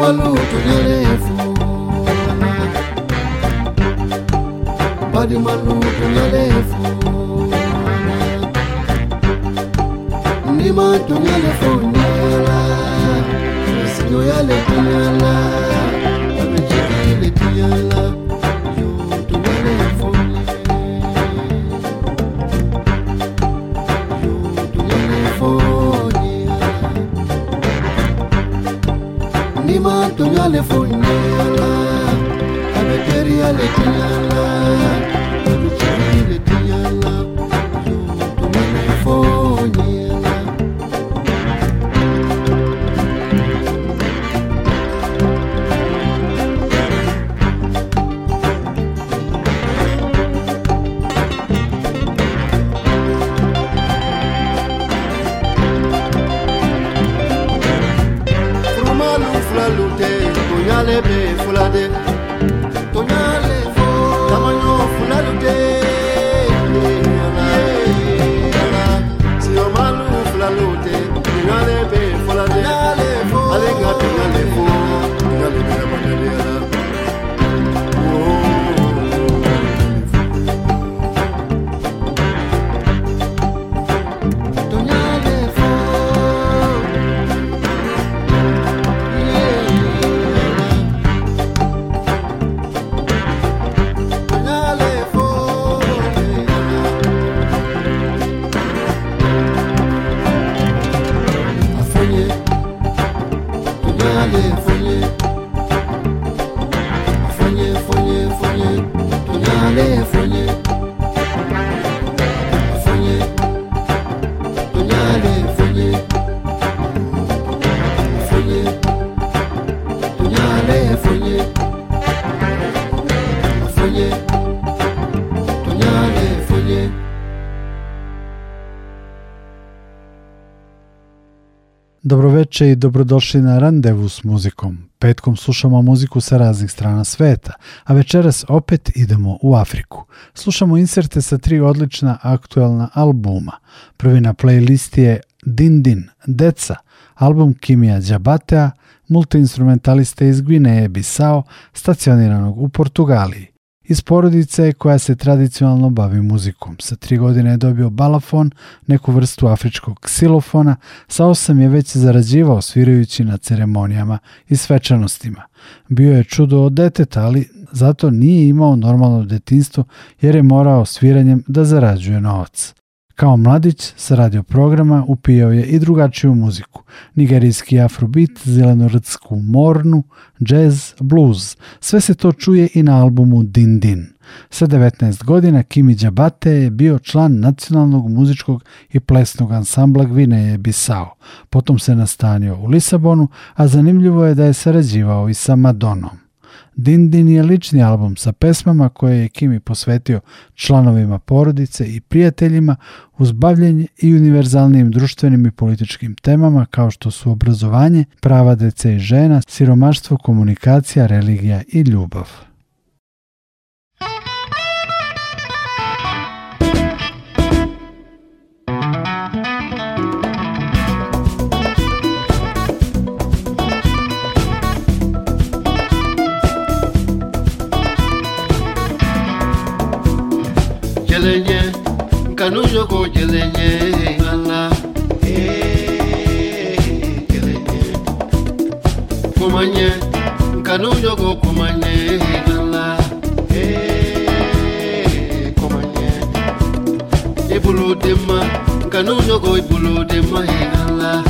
One. Dobroveče i dobrodošli na randevu s muzikom. Petkom slušamo muziku sa raznih strana sveta, a večeras opet idemo u Afriku. Slušamo inserte sa tri odlična aktuelna albuma. Prvi na playlisti je Din Din, Deca, album Kimija Džabatea, multiinstrumentaliste iz Gvineje Bisao, stacioniranog u Portugaliji. Iz porodice koja se tradicionalno bavi muzikom. Sa tri godine je dobio balafon, neku vrstu afričkog ksilofona, sa osam je već zarađivao svirajući na ceremonijama i svečanostima. Bio je čudo od deteta, ali zato nije imao normalno detinstvo jer je morao sviranjem da zarađuje novac. Kao mladić sa radio programa upijao je i drugačiju muziku, nigerijski afrobeat, zelenorsku mornu, jazz, blues. Sve se to čuje i na albumu Din Din. Sa 19 godina Kimi Džabate je bio član nacionalnog muzičkog i plesnog ansambla Gvineje Bisao. Potom se nastanio u Lisabonu, a zanimljivo je da je sarađivao i sa Madonom. Din Din je lični album sa pesmama koje je Kimi posvetio članovima porodice i prijateljima uz bavljenje i univerzalnim društvenim i političkim temama kao što su obrazovanje, prava dece i žena, siromaštvo, komunikacija, religija i ljubav. Kanu yoko jelenye ala jelenye kumanye kanu yoko kumanye ala kumanye ibulu dema kanu yoko ibulu dema ala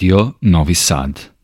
Radio Novi Sad.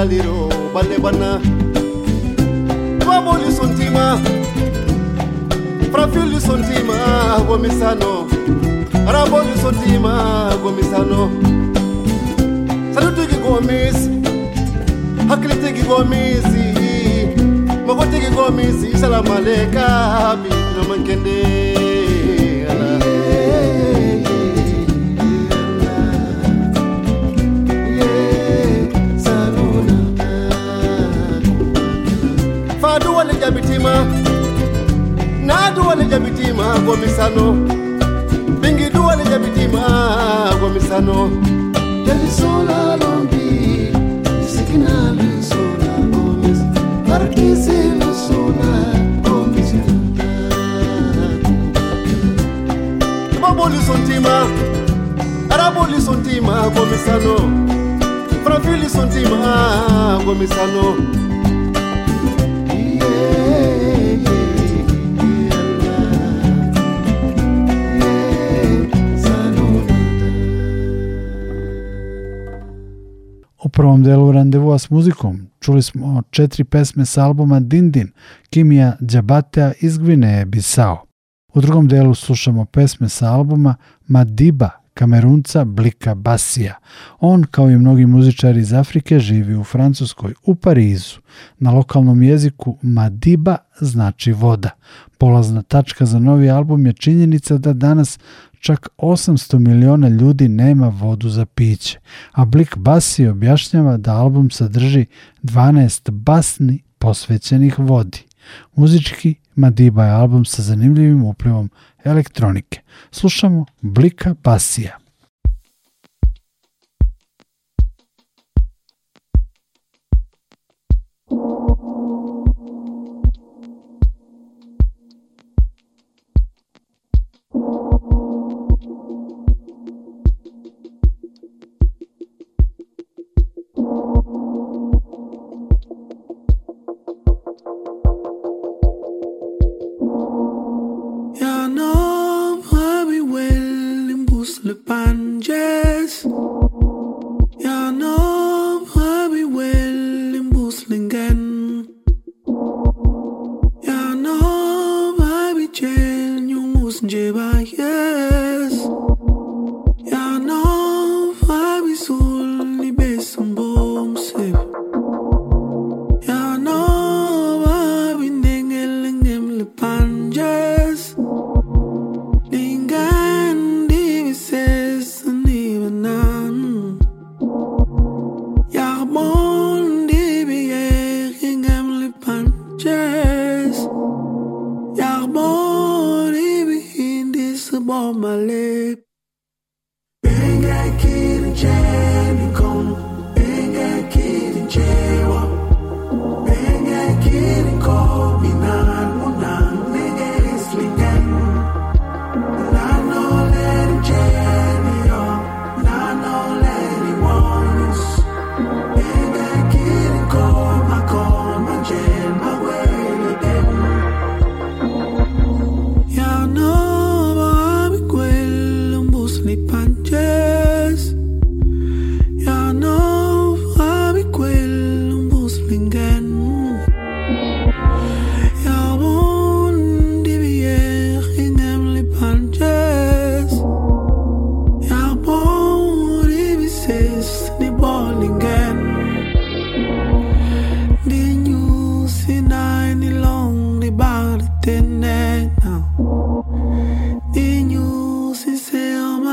galiro balebana baboli sontima. Frafili sontima gomisano raboli sontima gomisano sadutigi gomisi hakilitigi gomisi mogotigi gomisi isalamaleka binomankende jabitima go misano. Bingi duwale jabitima go misano. Jabisola lombi sikina bisola gomis parkisi bisola gomis baboli sontima araboli sontima go misano. Frafili sontima go misano. Prvom delu randevua s muzikom čuli smo četiri pesme s albuma Din Din, Kimija Džabatea iz Gvineje Bisao. U drugom delu slušamo pesme sa albuma Madiba, kamerunca Blika Basija. On, kao i mnogi muzičari iz Afrike, živi u Francuskoj, u Parizu. Na lokalnom jeziku Madiba znači voda. Polazna tačka za novi album je činjenica da danas čak 800 miliona ljudi nema vodu za piće, a Blik Basi objašnjava da album sadrži 12 basni posvećenih vodi. Muzički Madiba je album sa zanimljivim uplivom elektronike. Slušamo Blika Basija. sponges.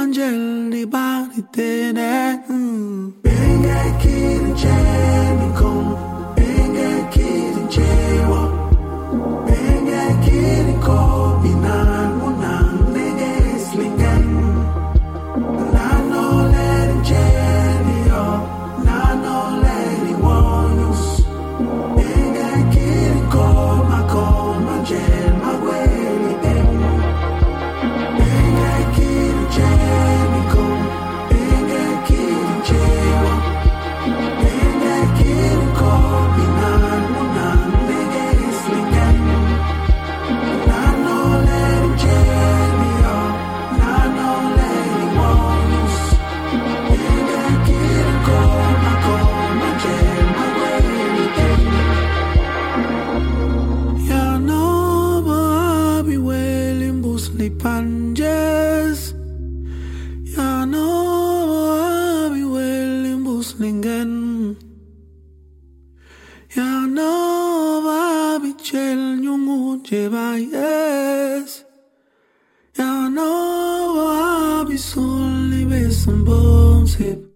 angel di balik tenet Bingkai kiri cendikong hip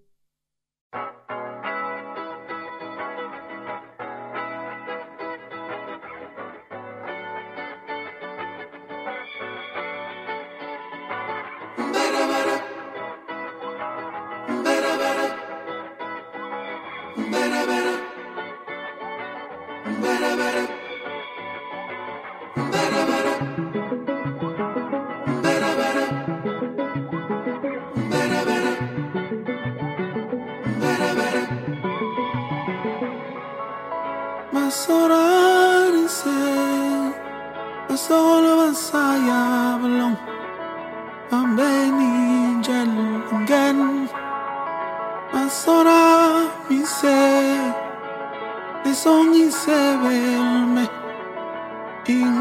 you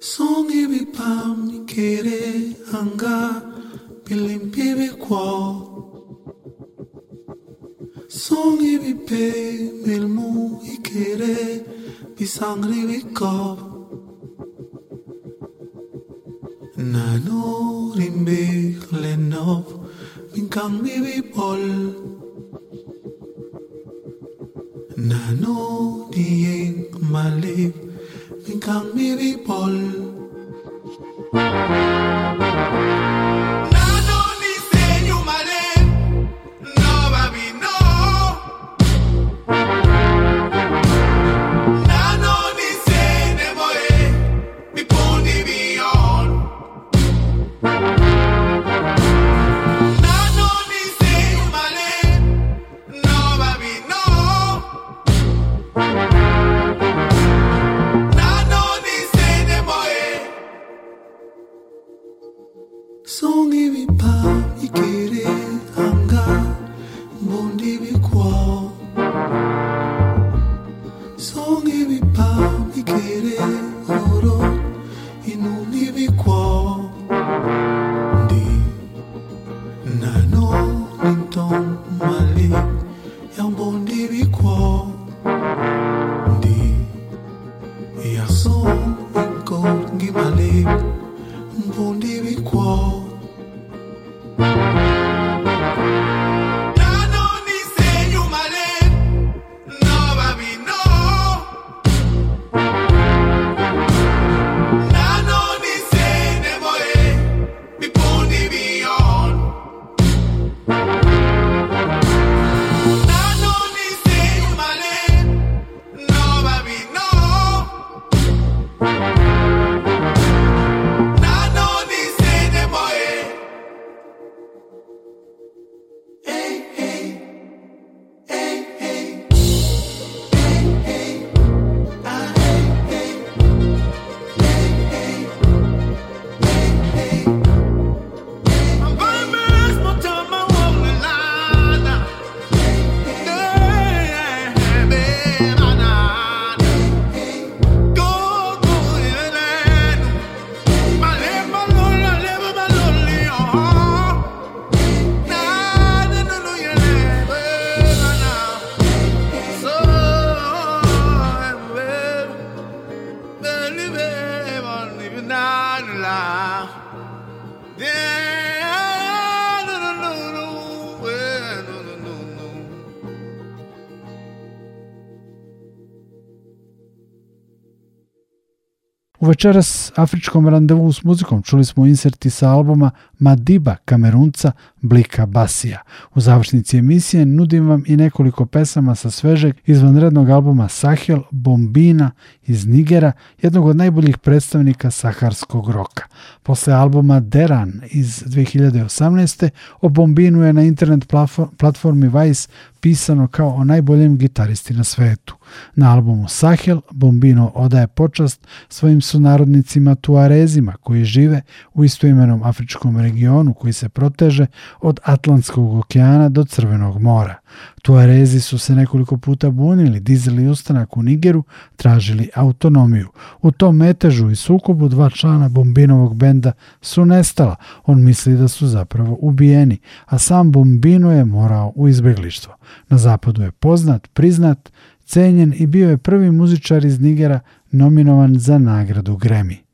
songi bi pam ni kere anga pilim pibi kwa. Songi bi pe milmu i kere bi sangri bi ko na no le leno bin kang mi bi pol na no dieng malib bin kang mi bi pol večeras afričkom randevu s muzikom. Čuli smo inserti sa albuma Madiba Kamerunca Blika Basija. U završnici emisije nudim vam i nekoliko pesama sa svežeg izvanrednog albuma Sahel Bombina iz Nigera, jednog od najboljih predstavnika saharskog roka. Posle albuma Deran iz 2018. o Bombinu je na internet platformi Vice pisano kao o najboljem gitaristi na svetu. Na albumu Sahel Bombino odaje počast svojim sunarodnicima Tuarezima koji žive u istoimenom afričkom regionu koji se proteže od Atlantskog okeana do Crvenog mora. Tuarezi su se nekoliko puta bunili, dizeli ustanak u Nigeru, tražili autonomiju. U tom metežu i sukobu dva člana Bombinovog benda su nestala. On misli da su zapravo ubijeni, a sam Bombino je morao u izbeglištvo. Na zapadu je poznat, priznat, cenjen i bio je prvi muzičar iz Nigera nominovan za nagradu Grammy.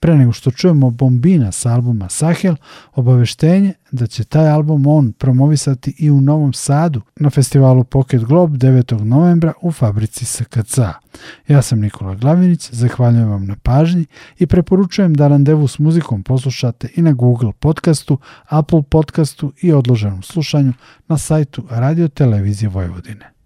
Pre nego što čujemo Bombina sa albuma Sahel, obaveštenje da će taj album on promovisati i u Novom Sadu na festivalu Pocket Globe 9. novembra u fabrici SKC. Ja sam Nikola Glavinić, zahvaljujem vam na pažnji i preporučujem da randevu s muzikom poslušate i na Google podcastu, Apple podcastu i odloženom slušanju na sajtu Radio Televizije Vojvodine.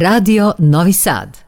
Radio Novi Sad.